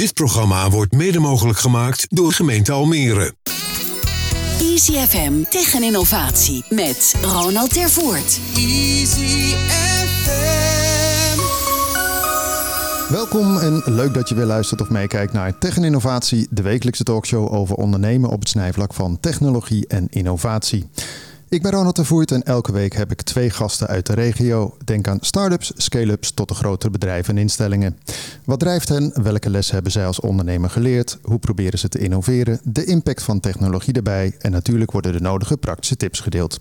Dit programma wordt mede mogelijk gemaakt door gemeente Almere. Easy FM tegen innovatie met Ronald Tervoort. Easy FM. Welkom en leuk dat je weer luistert of meekijkt naar Tech en Innovatie, de wekelijkse talkshow over ondernemen op het snijvlak van technologie en innovatie. Ik ben Ronald Voert en elke week heb ik twee gasten uit de regio. Denk aan start-ups, scale-ups tot de grotere bedrijven en instellingen. Wat drijft hen? Welke lessen hebben zij als ondernemer geleerd? Hoe proberen ze te innoveren? De impact van technologie erbij en natuurlijk worden de nodige praktische tips gedeeld.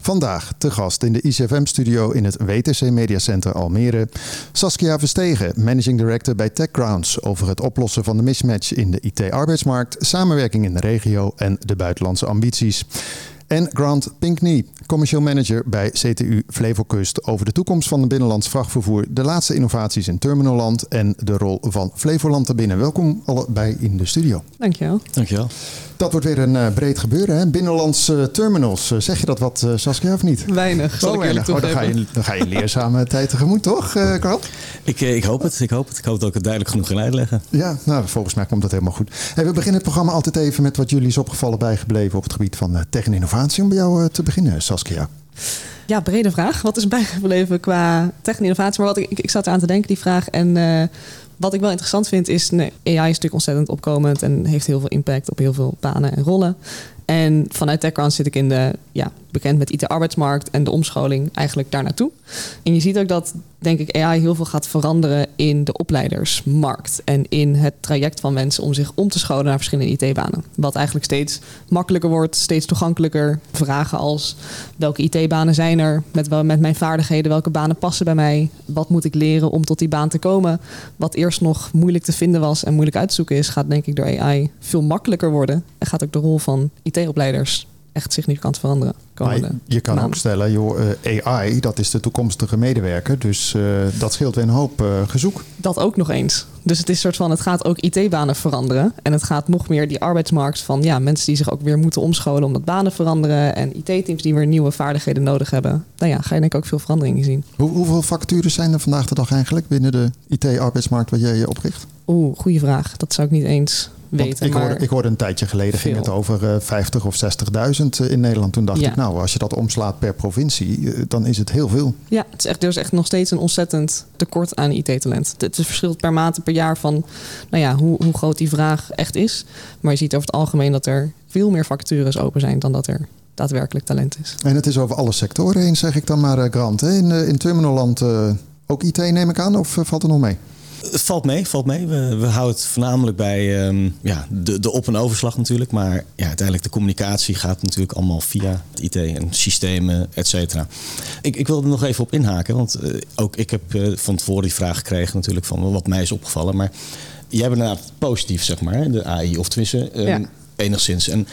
Vandaag te gast in de ICFM-studio in het WTC Media Center Almere. Saskia Verstegen, Managing Director bij TechGrounds, over het oplossen van de mismatch in de IT-arbeidsmarkt, samenwerking in de regio en de buitenlandse ambities. En Grant Pinkney, commercieel manager bij CTU Flevokust over de toekomst van het binnenlands vrachtvervoer, de laatste innovaties in Terminalland en de rol van Flevoland erbinnen. Welkom allebei in de studio. Dankjewel. Dankjewel. Dat wordt weer een uh, breed gebeuren, hè? Binnenlands uh, terminals. Uh, zeg je dat wat, Saskia, of niet? Weinig, zal oh, ik weinig. Oh, dan, ga je, dan ga je leerzame tijd tegemoet, toch, Grant? Ik, ik hoop het, ik hoop het. Ik hoop dat ik het duidelijk genoeg ga uitleggen. Ja, nou, volgens mij komt dat helemaal goed. Hey, we beginnen het programma altijd even met wat jullie is opgevallen bijgebleven op het gebied van tech en innovatie. Om bij jou te beginnen, Saskia. Ja, brede vraag. Wat is bijgebleven qua tech en innovatie? Maar wat ik, ik, ik zat eraan te denken, die vraag. En uh, wat ik wel interessant vind is, nee, AI is natuurlijk ontzettend opkomend en heeft heel veel impact op heel veel banen en rollen. En vanuit TechCrunch zit ik in de, ja, bekend met IT-arbeidsmarkt en de omscholing eigenlijk daar naartoe. En je ziet ook dat, denk ik, AI heel veel gaat veranderen in de opleidersmarkt. En in het traject van mensen om zich om te scholen naar verschillende IT-banen. Wat eigenlijk steeds makkelijker wordt, steeds toegankelijker. Vragen als welke IT-banen zijn er, met, met mijn vaardigheden, welke banen passen bij mij, wat moet ik leren om tot die baan te komen. Wat eerst nog moeilijk te vinden was en moeilijk uit te zoeken is, gaat denk ik door AI veel makkelijker worden. En gaat ook de rol van IT-opleiders echt significant veranderen. Maar je kan ook stellen, joh, uh, AI, dat is de toekomstige medewerker. Dus uh, dat scheelt weer een hoop uh, gezoek. Dat ook nog eens. Dus het is soort van, het gaat ook IT-banen veranderen. En het gaat nog meer die arbeidsmarkt van ja, mensen die zich ook weer moeten omscholen omdat banen veranderen. En IT-teams die weer nieuwe vaardigheden nodig hebben. Nou ja, ga je denk ik ook veel veranderingen zien. Hoe, hoeveel vacatures zijn er vandaag de dag eigenlijk binnen de IT-arbeidsmarkt waar jij je opricht? Oeh, goede vraag. Dat zou ik niet eens weten. Ik hoorde, ik hoorde een tijdje geleden veel. ging het over uh, 50 of 60.000 in Nederland. Toen dacht ja. ik, nou, als je dat omslaat per provincie, uh, dan is het heel veel. Ja, het is echt, er is echt nog steeds een ontzettend tekort aan IT-talent. Het verschilt per maand per jaar van nou ja, hoe, hoe groot die vraag echt is. Maar je ziet over het algemeen dat er veel meer vacatures open zijn dan dat er daadwerkelijk talent is. En het is over alle sectoren heen, zeg ik dan maar, Grant. In, in Terminalland ook IT neem ik aan, of valt er nog mee? Het valt mee, valt mee. We, we houden het voornamelijk bij um, ja, de, de op- en overslag natuurlijk. Maar ja, uiteindelijk de communicatie gaat natuurlijk allemaal via het IT en systemen, et cetera. Ik, ik wil er nog even op inhaken. Want uh, ook ik heb uh, van tevoren die vraag gekregen natuurlijk van wat mij is opgevallen. Maar jij bent inderdaad positief, zeg maar, de AI. Of tenminste, um, ja. enigszins. En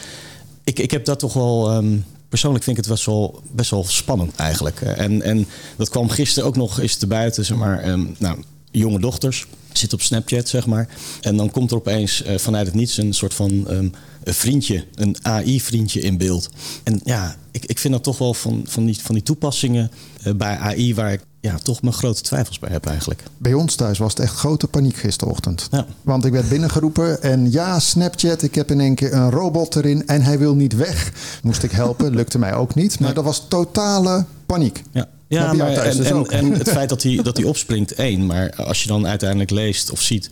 ik, ik heb dat toch wel... Um, persoonlijk vind ik het best wel, best wel spannend eigenlijk. En, en dat kwam gisteren ook nog eens te buiten, zeg maar. Um, nou, jonge dochters, zit op Snapchat, zeg maar. En dan komt er opeens uh, vanuit het niets een soort van um, een vriendje, een AI-vriendje in beeld. En ja, ik, ik vind dat toch wel van, van, die, van die toepassingen uh, bij AI waar ik ja, toch mijn grote twijfels bij heb eigenlijk. Bij ons thuis was het echt grote paniek gisterochtend. Ja. Want ik werd binnengeroepen en ja, Snapchat, ik heb in één keer een robot erin en hij wil niet weg. Moest ik helpen, lukte mij ook niet. Maar nee. dat was totale paniek. Ja. Ja, maar en, dus en, en, het feit dat hij, dat hij opspringt, één. Maar als je dan uiteindelijk leest of ziet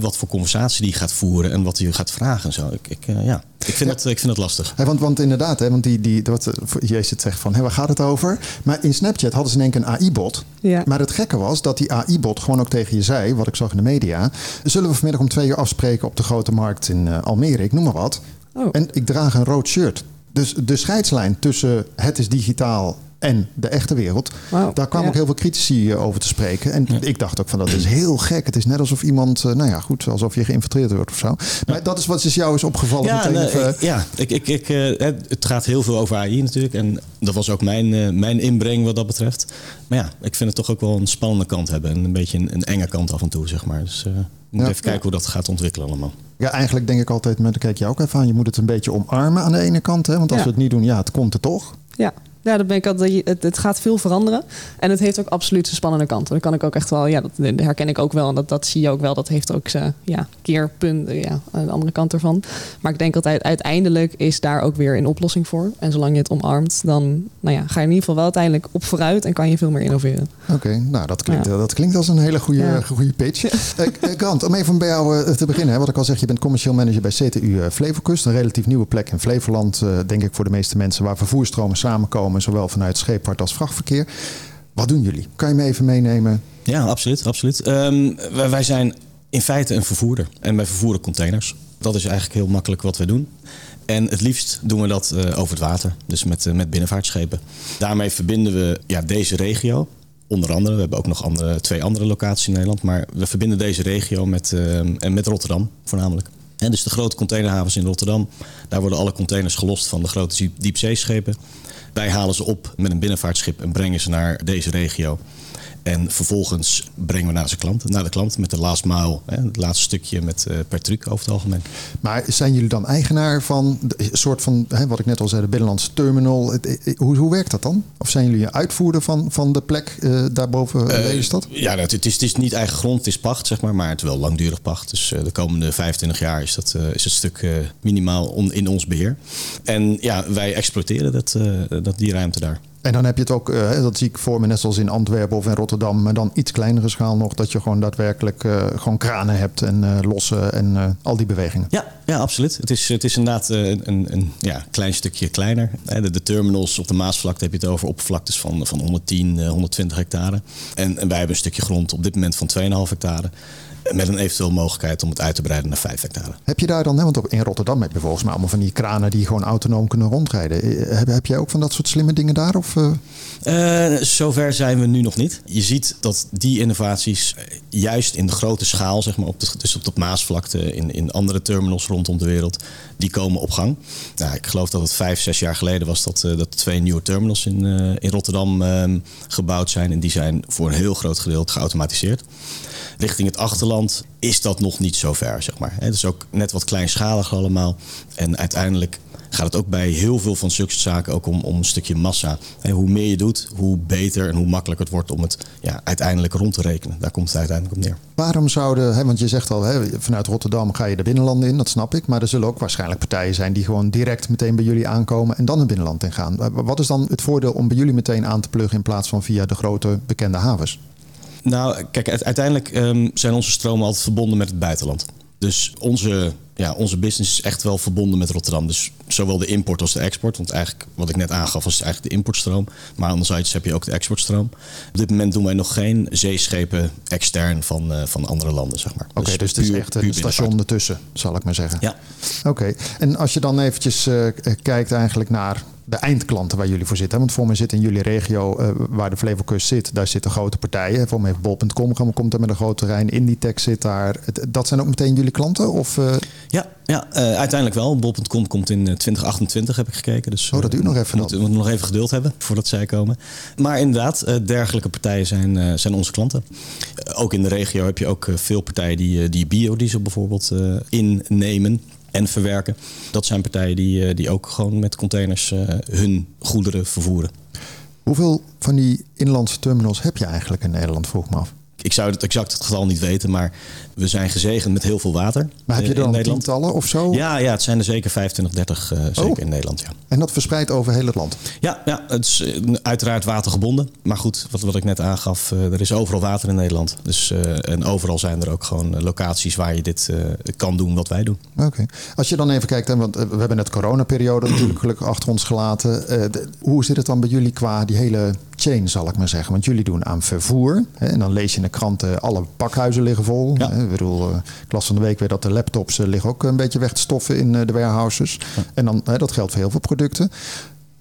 wat voor conversatie die gaat voeren en wat hij gaat vragen en zo. Ik, ik, uh, ja. ik, vind, ja. het, ik vind het lastig. Hey, want, want inderdaad, hè, want die, die, wat Jezus het zegt van, hé, waar gaat het over? Maar in Snapchat hadden ze in één keer een AI-bot. Ja. Maar het gekke was dat die AI-bot gewoon ook tegen je zei, wat ik zag in de media. Zullen we vanmiddag om twee uur afspreken op de grote markt in uh, Almere? Ik noem maar wat. Oh. En ik draag een rood shirt. Dus de scheidslijn tussen het is digitaal en de echte wereld. Wow, Daar kwamen ja. ook heel veel critici over te spreken. En ja. ik dacht ook van dat is heel gek. Het is net alsof iemand, nou ja, goed, alsof je geïnfiltreerd wordt of zo. Maar ja. dat is wat is jou is opgevallen. Ja, meteen ik, ja ik, ik, ik, uh, het gaat heel veel over AI natuurlijk. En dat was ook mijn, uh, mijn inbreng wat dat betreft. Maar ja, ik vind het toch ook wel een spannende kant hebben. En een beetje een, een enge kant af en toe, zeg maar. Dus uh, moeten even kijken hoe dat gaat ontwikkelen allemaal. Ja, eigenlijk denk ik altijd, met kijk je ook even aan, je moet het een beetje omarmen aan de ene kant. Hè? Want als we het niet doen, ja, het komt er toch. Ja, Ja, dat ben ik altijd. Het, het gaat veel veranderen. En het heeft ook absoluut zijn spannende kanten. Dat kan ik ook echt wel. Ja, dat herken ik ook wel. En dat, dat zie je ook wel. Dat heeft ook zijn ja, keerpunten. Ja, aan de andere kant ervan. Maar ik denk altijd uiteindelijk is daar ook weer een oplossing voor. En zolang je het omarmt, dan nou ja, ga je in ieder geval wel uiteindelijk op vooruit en kan je veel meer innoveren. Oké, nou dat klinkt, dat klinkt als een hele goede, ja. goede pitch. uh, Grant, om even bij jou uh, te beginnen. Hè, wat ik al zeg, je bent commercieel manager bij CTU Flevoland. Een relatief nieuwe plek in Flevoland, denk ik voor de meeste mensen, waar vervoerstromen samenkomen, zowel vanuit scheepvaart als vrachtverkeer. Wat doen jullie? Kan je me even meenemen? Ja, absoluut. absoluut. Um, wij, zijn in feite een vervoerder en wij vervoeren containers. Dat is eigenlijk heel makkelijk wat we doen. En het liefst doen we dat uh, over het water, dus met, uh, met binnenvaartschepen. Daarmee verbinden we ja, deze regio, onder andere. We hebben ook nog andere, twee andere locaties in Nederland. Maar we verbinden deze regio met, uh, en met Rotterdam voornamelijk. En dus de grote containerhavens in Rotterdam. Daar worden alle containers gelost van de grote diepzeeschepen. Wij halen ze op met een binnenvaartschip en brengen ze naar deze regio. En vervolgens brengen we naar, zijn klant, naar de klant met de last mile, hè, het laatste stukje met, uh, per truc over het algemeen. Maar zijn jullie dan eigenaar van een soort van, hè, wat ik net al zei, de binnenlandse terminal? Hoe, hoe werkt dat dan? Of zijn jullie een uitvoerder van, van de plek uh, daarboven in uh, stad? Ja, het, het, is, het is niet eigen grond, het is pacht, zeg maar, maar het is wel langdurig pacht. Dus de komende 25 jaar is, dat, is het stuk minimaal on, in ons beheer. En ja, wij exploiteren dat, dat, die ruimte daar. En dan heb je het ook, uh, dat zie ik voor me net zoals in Antwerpen of in Rotterdam, maar dan iets kleinere schaal nog, dat je gewoon daadwerkelijk uh, gewoon kranen hebt en uh, lossen en al die bewegingen. Ja, ja absoluut. Het is, het is inderdaad een, een ja, klein stukje kleiner. De, de, terminals op de Maasvlakte heb je het over oppervlaktes van, van 110, 120 hectare. En, en wij hebben een stukje grond op dit moment van 2,5 hectare. Met een eventueel mogelijkheid om het uit te breiden naar 5 hectare. Heb je daar dan, hè, want in Rotterdam heb je volgens mij allemaal van die kranen die gewoon autonoom kunnen rondrijden. Heb, heb jij ook van dat soort slimme dingen daar? Of, uh... Uh, zover zijn we nu nog niet. Je ziet dat die innovaties juist in de grote schaal, zeg maar, op de, dus op de Maasvlakte, in, in andere terminals rondom de wereld, die komen op gang. Nou, ik geloof dat het vijf, zes jaar geleden was dat, uh, dat twee nieuwe terminals in, uh, in Rotterdam uh, gebouwd zijn. En die zijn voor een heel groot gedeelte geautomatiseerd. Richting het achterland is dat nog niet zo ver, zeg maar. Het is ook net wat kleinschalig allemaal. En uiteindelijk gaat het ook bij heel veel van zulke ook om, om een stukje massa. hoe meer je doet, hoe beter en hoe makkelijker het wordt om het ja, uiteindelijk rond te rekenen. Daar komt het uiteindelijk op neer. Waarom zouden, hè, want je zegt al, hè, vanuit Rotterdam ga je de binnenlanden in, dat snap ik. Maar er zullen ook waarschijnlijk partijen zijn die gewoon direct meteen bij jullie aankomen en dan het binnenland in gaan. Wat is dan het voordeel om bij jullie meteen aan te pluggen in plaats van via de grote bekende havens? Nou, kijk, uiteindelijk um, zijn onze stromen altijd verbonden met het buitenland. Dus onze, ja, onze business is echt wel verbonden met Rotterdam. Dus zowel de import als de export. Want eigenlijk, wat ik net aangaf, was eigenlijk de importstroom. Maar anderzijds heb je ook de exportstroom. Op dit moment doen wij nog geen zeeschepen extern van, uh, van andere landen, zeg maar. Oké, okay, dus, dus het is echt een station ertussen, zal ik maar zeggen. Ja. Oké, okay. en als je dan eventjes uh, kijkt eigenlijk naar de eindklanten waar jullie voor zitten. Want voor mij zit in jullie regio, uh, waar de Flevokust zit, daar zitten grote partijen. Voor mij heeft bol.com komt er met een groot terrein. Inditex zit daar. Dat zijn ook meteen jullie klanten? Of, uh... Ja, ja uh, uiteindelijk wel. Bol.com komt in 2028, heb ik gekeken. Dus, oh, dat duurt nog even. We moeten nog even geduld hebben voordat zij komen. Maar inderdaad, dergelijke partijen zijn, zijn onze klanten. ook in de regio heb je ook veel partijen die, die biodiesel bijvoorbeeld innemen en verwerken. Dat zijn partijen die, die ook gewoon met containers uh, hun goederen vervoeren. Hoeveel van die inlandse terminals heb je eigenlijk in Nederland, vroeg me af? Ik zou het exact het getal niet weten, maar we zijn gezegend met heel veel water. Maar heb je er dan tientallen of zo? Ja, ja, het zijn er zeker 25, 30 uh, zeker oh. in Nederland. Ja. En dat verspreidt over heel het land? Ja, ja het is uiteraard watergebonden. Maar goed, wat, wat ik net aangaf, er is overal water in Nederland. Dus, uh, en overal zijn er ook gewoon locaties waar je dit kan doen wat wij doen. Oké. Okay. Als je dan even kijkt, hè, want we hebben net coronaperiode natuurlijk gelukkig achter ons gelaten. Hoe zit het dan bij jullie qua die hele chain, zal ik maar zeggen? Want jullie doen aan vervoer. Hè, en dan lees je in de kranten, alle pakhuizen liggen vol. Ja. Hè, ik bedoel, ik las van de week weer dat de laptops liggen ook een beetje weg te stoffen in de warehouses. Ja. En dan, hè, dat geldt voor heel veel producten.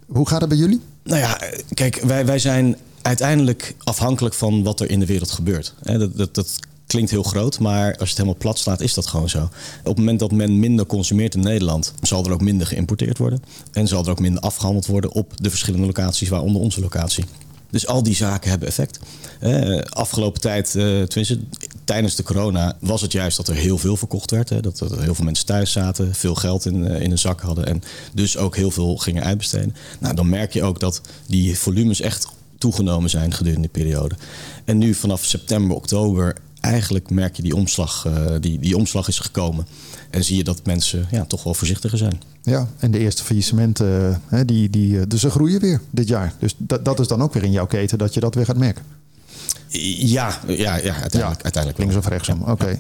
Hoe gaat het bij jullie? Nou ja, kijk, wij, wij zijn uiteindelijk afhankelijk van wat er in de wereld gebeurt. Dat, dat, dat klinkt heel groot, maar als je het helemaal plat slaat, is dat gewoon zo. Op het moment dat men minder consumeert in Nederland, zal er ook minder geïmporteerd worden. En zal er ook minder afgehandeld worden op de verschillende locaties, waaronder onze locatie. Dus al die zaken hebben effect. afgelopen tijd, tenminste tijdens de corona was het juist dat er heel veel verkocht werd. Hè? Dat, dat heel veel mensen thuis zaten, veel geld in, in hun zak hadden en dus ook heel veel gingen uitbesteden. Nou, dan merk je ook dat die volumes echt toegenomen zijn gedurende die periode. En nu vanaf september, oktober, eigenlijk merk je die omslag, die, die omslag is gekomen. En zie je dat mensen ja, toch wel voorzichtiger zijn. Ja, en de eerste faillissementen, hè, die, die, dus ze groeien weer dit jaar. Dus dat, dat is dan ook weer in jouw keten dat je dat weer gaat merken. Ja, ja, ja uiteindelijk, uiteindelijk Links of rechtsom, oké.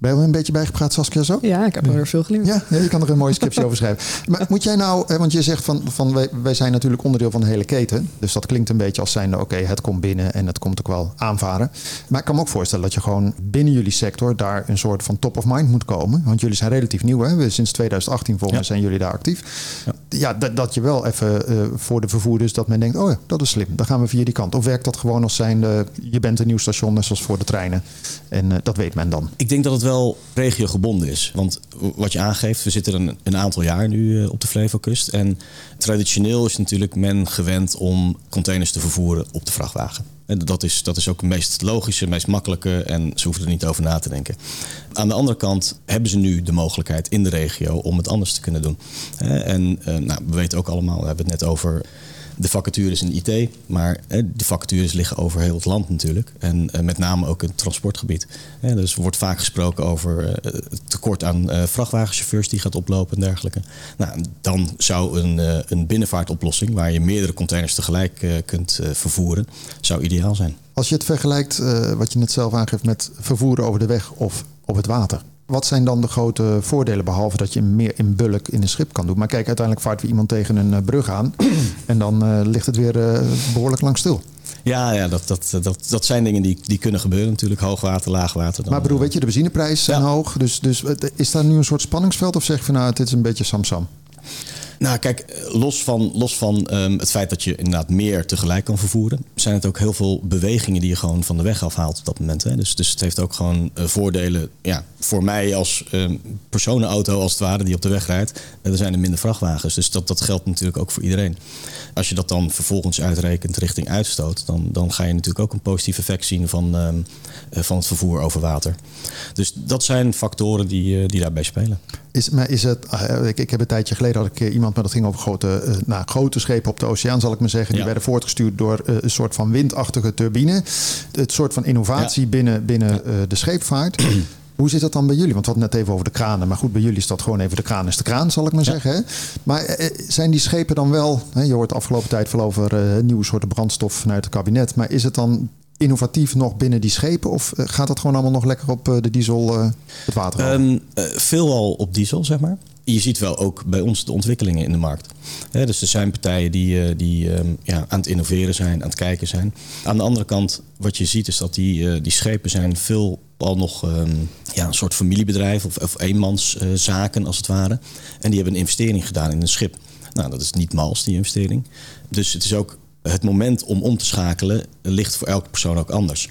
Ben je er een beetje bijgepraat, Saskia, zo? Ja, ik heb er veel geleerd. Ja, je kan er een mooie scriptie over schrijven. Maar moet jij nou, want je zegt van, van wij, wij zijn natuurlijk onderdeel van de hele keten. Dus dat klinkt een beetje als zijnde, oké, het komt binnen en het komt ook wel aanvaren. Maar ik kan me ook voorstellen dat je gewoon binnen jullie sector daar een soort van top of mind moet komen. Want jullie zijn relatief nieuw, hè? Sinds 2018 volgens mij zijn jullie daar actief. Ja, ja dat, dat, je wel even uh, voor de vervoerders, dat men denkt, oh ja, dat is slim. Dan gaan we via die kant. Of werkt dat gewoon als zijnde, je bent een nieuw station, net zoals voor de treinen. En uh, dat weet men dan. Ik denk dat het wel regiogebonden is. Want wat je aangeeft, we zitten een, een aantal jaar nu uh, op de Flevokust. En traditioneel is natuurlijk men gewend om containers te vervoeren op de vrachtwagen. En dat is, dat is ook het meest logische, meest makkelijke en ze hoeven er niet over na te denken. Aan de andere kant hebben ze nu de mogelijkheid in de regio om het anders te kunnen doen. En uh, nou, we weten ook allemaal, we hebben het net over de vacatures in IT, maar de vacatures liggen over heel het land natuurlijk. En met name ook in het transportgebied. Dus er wordt vaak gesproken over het tekort aan vrachtwagenchauffeurs die gaat oplopen en dergelijke. Nou, dan zou een, een binnenvaartoplossing waar je meerdere containers tegelijk kunt vervoeren, zou ideaal zijn. Als je het vergelijkt, wat je net zelf aangeeft, met vervoeren over de weg of op het water. Wat zijn dan de grote voordelen, behalve dat je meer in bulk in een schip kan doen? Maar kijk, uiteindelijk vaart weer iemand tegen een brug aan en dan uh, ligt het weer uh, behoorlijk lang stil. Ja, ja dat, dat, dat, dat zijn dingen die, die kunnen gebeuren natuurlijk. Hoogwater, laagwater. Dan, maar bedoel, weet je, de benzineprijzen zijn ja. hoog. Dus, dus is daar nu een soort spanningsveld of zeg je van nou, dit is een beetje samsam? Nou, kijk, los van, los van um, het feit dat je inderdaad meer tegelijk kan vervoeren, zijn het ook heel veel bewegingen die je gewoon van de weg afhaalt op dat moment. Hè. Dus, dus het heeft ook gewoon uh, voordelen ja, voor mij als um, personenauto, als het ware, die op de weg rijdt. Uh, er zijn er minder vrachtwagens. Dus dat, dat geldt natuurlijk ook voor iedereen. Als je dat dan vervolgens uitrekent richting uitstoot, dan, dan ga je natuurlijk ook een positief effect zien van, um, uh, van het vervoer over water. Dus dat zijn factoren die, die daarbij spelen. Is, maar is het, uh, ik, ik heb een tijdje geleden had ik iemand, maar dat ging over grote, uh, nou, grote schepen op de oceaan, zal ik maar zeggen. Die ja. werden voortgestuurd door uh, een soort van windachtige turbine. Het soort van innovatie ja. binnen, binnen de scheepvaart. Hoe zit dat dan bij jullie? Want we hadden net even over de kranen. Maar goed, bij jullie is dat gewoon even de kraan is de kraan, zal ik maar ja. zeggen. Hè? Maar zijn die schepen dan wel... Hè, je hoort de afgelopen tijd veel over nieuwe soorten brandstof vanuit het kabinet. Maar is het dan innovatief nog binnen die schepen? Of gaat dat gewoon allemaal nog lekker op de diesel, uh, het water? Um, uh, veelal op diesel, zeg maar. Je ziet wel ook bij ons de ontwikkelingen in de markt. Dus er zijn partijen die, die um, ja, aan het innoveren zijn, aan het kijken zijn. Aan de andere kant, wat je ziet is dat die, die schepen zijn veel al nog um, ja, een soort familiebedrijf of, of eenmanszaken als het ware. En die hebben een investering gedaan in een schip. Nou, dat is niet mals, die investering. Dus het is ook het moment om om te schakelen ligt voor elke persoon ook anders.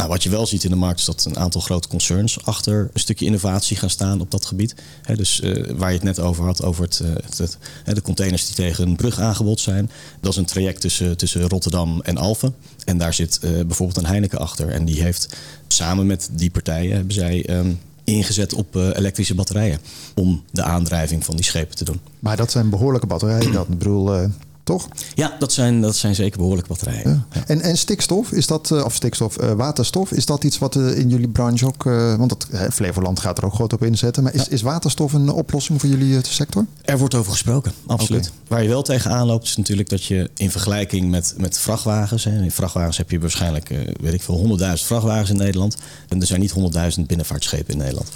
Nou, wat je wel ziet in de markt is dat een aantal grote concerns achter een stukje innovatie gaan staan op dat gebied. Dus uh, waar je het net over had, over het, uh, het, de containers die tegen een brug aangebod zijn. Dat is een traject tussen, tussen Rotterdam en Alphen. En daar zit uh, bijvoorbeeld een Heineken achter. En die heeft samen met die partijen hebben zij um, ingezet op elektrische batterijen. Om de aandrijving van die schepen te doen. Maar dat zijn behoorlijke batterijen. Dat, ik bedoel, toch? Ja, dat zijn, dat zijn zeker behoorlijke batterijen. Ja. En, en stikstof, is dat, uh, of stikstof, uh, waterstof, is dat iets wat uh, in jullie branche ook, want dat, Flevoland gaat er ook groot op inzetten, maar is, ja. is waterstof een oplossing voor jullie sector? Er wordt over gesproken, absoluut. Okay. Waar je wel tegenaan loopt is natuurlijk dat je in vergelijking met, met vrachtwagens, hè, in vrachtwagens heb je waarschijnlijk, weet ik veel, 100.000 vrachtwagens in Nederland en er zijn niet 100.000 binnenvaartschepen in Nederland.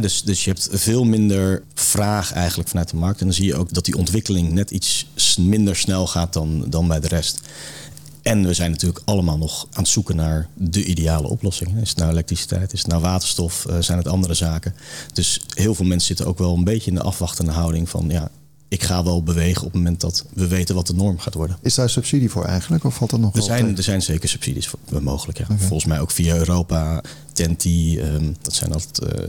Dus, dus je hebt veel minder vraag eigenlijk vanuit de markt en dan zie je ook dat die ontwikkeling net iets minder snel gaat dan, dan bij de rest. En we zijn natuurlijk allemaal nog aan het zoeken naar de ideale oplossing. Is het nou elektriciteit, is het nou waterstof, uh, zijn het andere zaken? Dus heel veel mensen zitten ook wel een beetje in de afwachtende houding van ja, ik ga wel bewegen op het moment dat we weten wat de norm gaat worden. Is daar subsidie voor eigenlijk? Of valt dat nog er zijn, er zijn zeker subsidies voor, mogelijk. Ja. Okay. Volgens mij ook via Europa, TENTI, um, dat zijn altijd uh,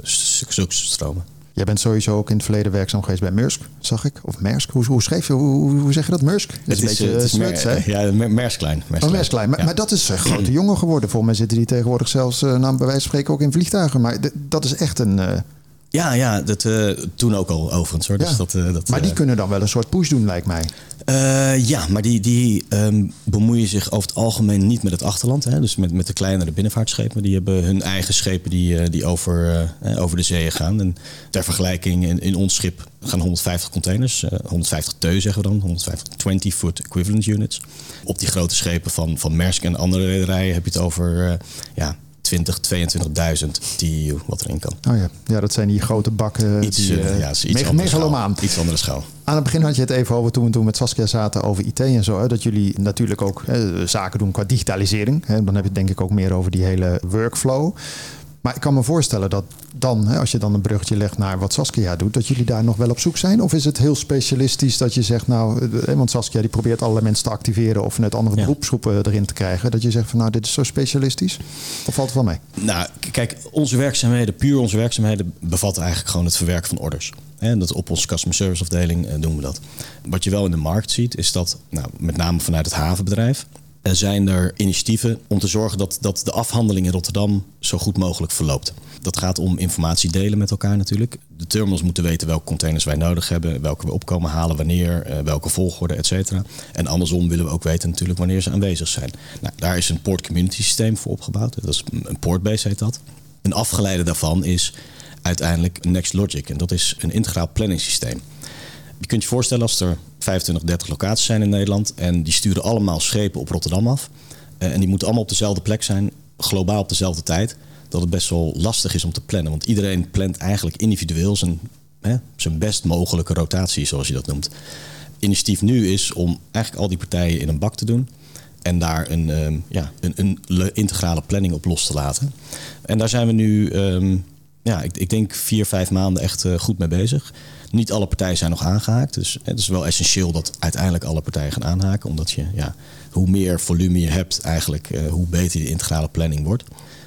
zulke stromen. Jij bent sowieso ook in het verleden werkzaam geweest bij Maersk, zag ik. Of Maersk, hoe, hoe schreef je, hoe, zeg je dat? Maersk? Dat Het is, een het is beetje Smuts, hè? ja, Mer- Mersklein. Oh, Maersklein. Maar, Ja. maar dat is een grote jongen geworden. Voor mij zitten die tegenwoordig zelfs, eh, nou, bij wijze van spreken, ook in vliegtuigen. Maar dat is echt een... eh, Ja, ja dat, eh, toen ook al overigens hoor. Ja. Dus dat, eh, dat, maar die eh, kunnen dan wel een soort push doen, lijkt mij. Eh, ja, maar die, die ehm, bemoeien zich over het algemeen niet met het achterland. Hè? Dus met, met de kleinere binnenvaartschepen. Die hebben hun eigen schepen die, eh, die over, eh, over de zeeën gaan. En ter vergelijking, in, in ons schip gaan 150 containers. eh, 150 teu zeggen we dan. 150 20-foot equivalent units. Op die grote schepen van, van Maersk en andere rederijen heb je het over ja, 20, 22.000 TEU wat erin kan. Oh ja, ja dat zijn die grote bakken. Iets, die, eh, eh, ja, is iets andere schaal. megalomaan. Iets andere schaal. Aan het begin had je het even over toen we toen met Saskia zaten over IT en zo. Hè, dat jullie natuurlijk ook hè, zaken doen qua digitalisering. Hè, dan heb je het denk ik ook meer over die hele workflow. Maar ik kan me voorstellen dat dan, hè, als je dan een bruggetje legt naar wat Saskia doet, dat jullie daar nog wel op zoek zijn? Of is het heel specialistisch dat je zegt, nou, eh, want Saskia die probeert allerlei mensen te activeren of net andere Ja. beroepsgroepen erin te krijgen. Dat je zegt van nou, dit is zo specialistisch. Of valt het wel mee? Nou, kijk, onze werkzaamheden, puur onze werkzaamheden, bevatten eigenlijk gewoon het verwerken van orders. En dat op onze customer service afdeling eh, doen we dat. Wat je wel in de markt ziet, is dat, nou, met name vanuit het havenbedrijf, eh, zijn er initiatieven om te zorgen dat, dat de afhandeling in Rotterdam zo goed mogelijk verloopt. Dat gaat om informatie delen met elkaar natuurlijk. De terminals moeten weten welke containers wij nodig hebben, welke we opkomen halen, wanneer, eh, welke volgorde, et cetera. En andersom willen we ook weten natuurlijk wanneer ze aanwezig zijn. Nou, daar is een port community systeem voor opgebouwd. Dat is een portbase heet dat. Een afgeleide daarvan is uiteindelijk NextLogic. En dat is een integraal planningssysteem. Je kunt je voorstellen als er 25, 30 locaties zijn in Nederland en die sturen allemaal schepen op Rotterdam af. eh, en die moeten allemaal op dezelfde plek zijn, globaal op dezelfde tijd. Dat het best wel lastig is om te plannen. Want iedereen plant eigenlijk individueel zijn, hè, zijn best mogelijke rotatie, zoals je dat noemt. Initiatief nu is om eigenlijk al die partijen in een bak te doen. En daar een, ehm, ja, een, een le- integrale planning op los te laten. En daar zijn we nu, ehm, ja, ik, ik denk vier, vijf maanden echt eh, goed mee bezig. Niet alle partijen zijn nog aangehaakt. Dus het is wel essentieel dat uiteindelijk alle partijen gaan aanhaken. Omdat je, ja, hoe meer volume je hebt, eigenlijk, eh, hoe beter die integrale planning wordt.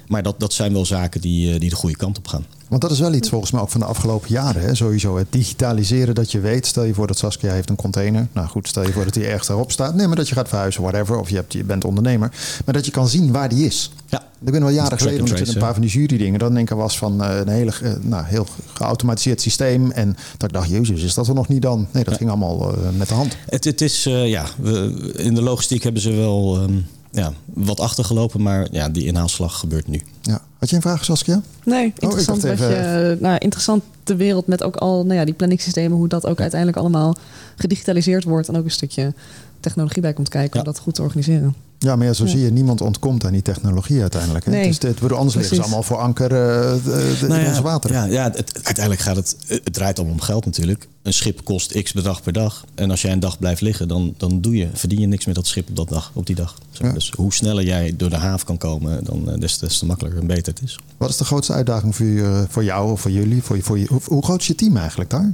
Maar dat, dat zijn wel zaken die, eh, die de goede kant op gaan. Want dat is wel iets volgens mij ook van de afgelopen jaren. Hè? Sowieso het digitaliseren dat je weet. Stel je voor dat Saskia heeft een container. Nou goed, stel je voor dat die ergens daarop staat. Nee, maar dat je gaat verhuizen, whatever. Of je, hebt, je bent ondernemer. Maar dat je kan zien waar die is. Ja. Ik ben wel jaren geleden met een paar van die jury dingen. Dan denk ik was van eh, een hele, nou, heel geautomatiseerd systeem. En dat ik dacht, jezus, is dat er nog niet dan? Nee, dat ging allemaal eh, met de hand. Het, het is, eh, ja, we, in de logistiek hebben ze wel ehm, ja, wat achtergelopen. Maar ja, die inhaalslag gebeurt nu. Ja. Had je een vraag, Saskia? Nee, interessant dacht dat even- je, nou, interessant de wereld met ook al nou ja, die planningssystemen, hoe dat ook uiteindelijk allemaal gedigitaliseerd wordt en ook een stukje technologie bij komt kijken Ja. om dat goed te organiseren. Ja, maar ja, zo zie je, niemand ontkomt aan die technologie uiteindelijk. Hè? Nee. Dus dit, bedoel, anders liggen ze allemaal voor anker eh, de- de- Nou in ja, onze wateren. Ja, ja het, het- uiteindelijk gaat het, het draait allemaal om geld natuurlijk. Een schip kost x bedrag per dag. En als jij een dag blijft liggen, dan, dan doe je, verdien je niks met dat schip op, dat dag, op die dag. Ja. Dus hoe sneller jij door de haven kan komen, dan eh, des, des te makkelijker en beter het is. Wat is de grootste uitdaging voor, je, voor jou of voor jullie? Voor je, voor je, hoe, hoe groot is je team eigenlijk daar?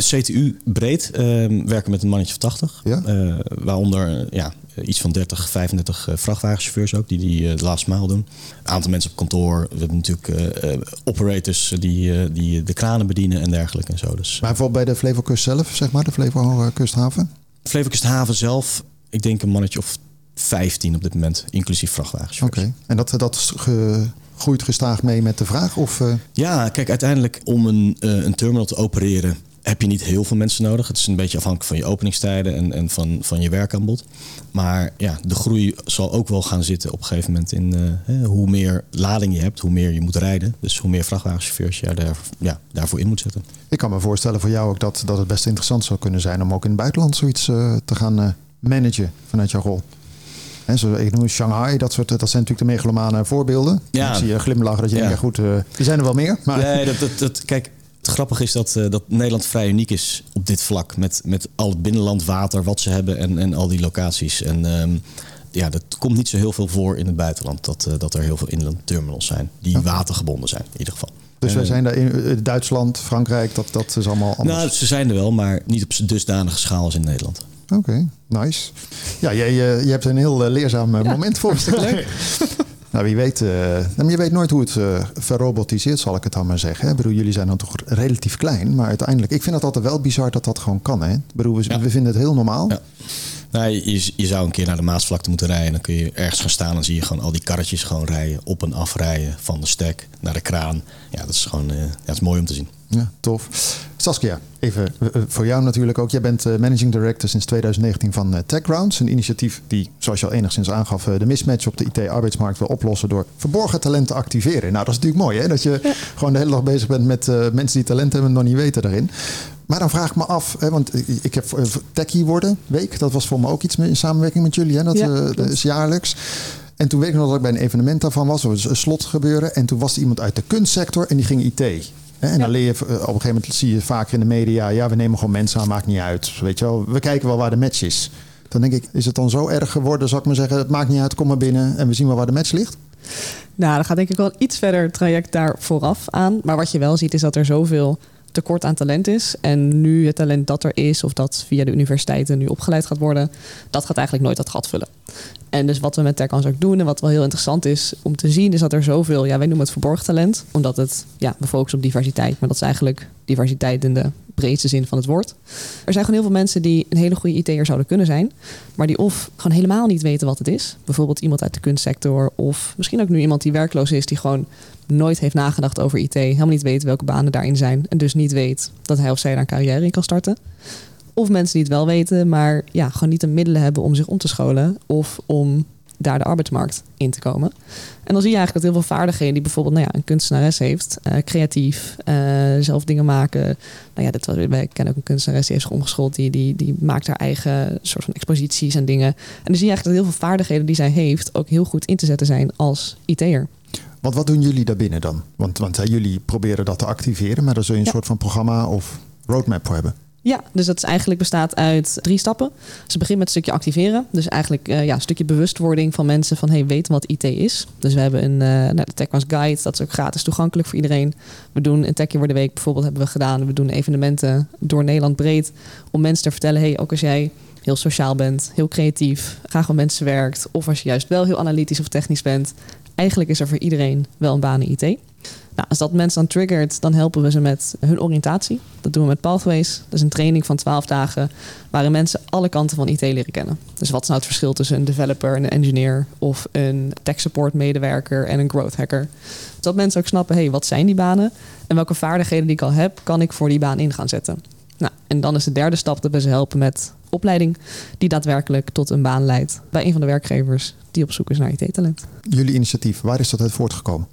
CTU breed ehm, werken met een mannetje of 80. Ja. Eh, waaronder ja, iets van 30, 35 eh, vrachtwagenchauffeurs ook, die die eh, de laatste maal doen. Een aantal mensen op kantoor. We hebben natuurlijk operators die, die de kranen bedienen en dergelijke en zo. Dus, Maar bijvoorbeeld bij de Flevokust zelf, zeg maar, de Flevo Kusthaven? Flevolandkusthaven zelf, ik denk een mannetje of 15 op dit moment, inclusief Oké. vrachtwagenchauffeurs. En dat, dat is ge- groeit gestaag mee met de vraag? Of, Ja, kijk, uiteindelijk om een, een terminal te opereren heb je niet heel veel mensen nodig. Het is een beetje afhankelijk van je openingstijden en, en van, van je werkaanbod. Maar ja, de groei zal ook wel gaan zitten op een gegeven moment in eh, hoe meer lading je hebt, hoe meer je moet rijden. Dus hoe meer vrachtwagenchauffeurs je daar, ja, daarvoor in moet zetten. ik kan me voorstellen voor jou ook dat, dat het best interessant zou kunnen zijn om ook in het buitenland zoiets eh, te gaan eh, managen vanuit jouw rol. Hè, zo, ik noem Shanghai, dat, soort, dat zijn natuurlijk de megalomane voorbeelden. Ja. Ik zie je glimlachen dat je Ja. denkt, ja goed, eh, die zijn er wel meer. Maar Nee, dat, dat, dat, kijk, het grappige is dat, eh, dat Nederland vrij uniek is op dit vlak. Met, met al het binnenland water wat ze hebben en, en al die locaties. En ehm, ja, dat komt niet zo heel veel voor in het buitenland. Dat, eh, dat er heel veel inland terminals zijn die watergebonden zijn in ieder geval. Dus wij Eh, zijn daar in Duitsland, Frankrijk, dat, dat is allemaal anders. Nou, ze zijn er wel, maar niet op dusdanige schaal als in Nederland. Oké, nice. Ja, jij, eh, je hebt een heel leerzaam moment voor ons. leuk. Nou, wie weet, uh, nou, je weet nooit hoe het uh, verrobotiseert, zal ik het dan maar zeggen. Ik bedoel, jullie zijn dan toch relatief klein, maar uiteindelijk, ik vind het altijd wel bizar dat dat gewoon kan. Hè? Ik bedoel, we, ja. we vinden het heel normaal. Ja. Nou, je, je, zou een keer naar de Maasvlakte moeten rijden. Dan kun je ergens gaan staan en zie je gewoon al die karretjes gewoon rijden. Op en af rijden. Van de stek naar de kraan. Ja, dat is gewoon uh, ja, dat is mooi om te zien. Ja, tof. Saskia, even uh, voor jou natuurlijk ook. Jij bent uh, managing director sinds 2019 van uh, TechGrounds. Een initiatief die, zoals je al enigszins aangaf, de mismatch op de IT-arbeidsmarkt wil oplossen door verborgen talent te activeren. Nou, dat is natuurlijk mooi hè, dat je gewoon de hele dag bezig bent met mensen die talent hebben en nog niet weten daarin. Maar dan vraag ik me af, hè, want ik heb Techie worden week, dat was voor me ook iets in samenwerking met jullie, hè? Dat, ja, is jaarlijks. En toen weet ik nog dat ik bij een evenement daarvan was, was een slot gebeuren. En toen was er iemand uit de kunstsector en die ging IT. En dan leer je, op een gegeven moment zie je vaker in de media, ja, we nemen gewoon mensen aan, maakt niet uit. Weet je wel, we kijken wel waar de match is. Dan denk ik, is het dan zo erg geworden, zou ik maar zeggen, het maakt niet uit, kom maar binnen en we zien wel waar de match ligt? Nou, dan gaat denk ik wel iets verder traject daar vooraf aan. Maar wat je wel ziet is dat er zoveel tekort aan talent is. En nu het talent dat er is, of dat via de universiteiten nu opgeleid gaat worden, dat gaat eigenlijk nooit dat gat vullen. En dus wat we met TechCons ook doen en wat wel heel interessant is om te zien, is dat er zoveel, ja, wij noemen het verborgen talent, omdat het, ja, we focussen op diversiteit, maar dat is eigenlijk diversiteit in de breedste zin van het woord. Er zijn gewoon heel veel mensen die een hele goede IT'er zouden kunnen zijn, maar die of gewoon helemaal niet weten wat het is. Bijvoorbeeld iemand uit de kunstsector, of misschien ook nu iemand die werkloos is, die gewoon nooit heeft nagedacht over IT, helemaal niet weet welke banen daarin zijn en dus niet weet dat hij of zij daar een carrière in kan starten. Of mensen die het wel weten, maar ja, gewoon niet de middelen hebben om zich om te scholen of om daar de arbeidsmarkt in te komen. En dan zie je eigenlijk dat heel veel vaardigheden die bijvoorbeeld nou ja, een kunstenares heeft, uh, creatief, uh, zelf dingen maken. Nou ja, dat, wij kennen ook een kunstenares die heeft zich omgeschoold, die, die, die maakt haar eigen soort van exposities en dingen. En dan zie je eigenlijk dat heel veel vaardigheden die zij heeft ook heel goed in te zetten zijn als IT'er. Want wat doen jullie daarbinnen dan? Want, want jullie proberen dat te activeren, maar daar zul je een soort van programma of roadmap voor hebben. Ja, dus dat is eigenlijk bestaat uit drie stappen. Ze beginnen met een stukje activeren. Dus eigenlijk uh, ja, een stukje bewustwording van mensen van hey, weten wat IT is. Dus we hebben een uh, nou, de TechWans Guide, dat is ook gratis toegankelijk voor iedereen. We doen een Techje voor de Week bijvoorbeeld hebben we gedaan. We doen evenementen door Nederland breed om mensen te vertellen, hey, ook als jij heel sociaal bent, heel creatief, graag met mensen werkt, of als je juist wel heel analytisch of technisch bent, eigenlijk is er voor iedereen wel een baan in IT. Nou, als dat mensen dan triggert, dan helpen we ze met hun oriëntatie. Dat doen we met Pathways. Dat is een training van 12 dagen waarin mensen alle kanten van IT leren kennen. Dus wat is nou het verschil tussen een developer en een engineer of een tech support medewerker en een growth hacker? Zodat mensen ook snappen, hey, wat zijn die banen en welke vaardigheden die ik al heb, kan ik voor die baan in gaan zetten. Nou, en dan is de derde stap dat we ze helpen met opleiding die daadwerkelijk tot een baan leidt bij een van de werkgevers die op zoek is naar IT-talent. Jullie initiatief, waar is dat uit voortgekomen?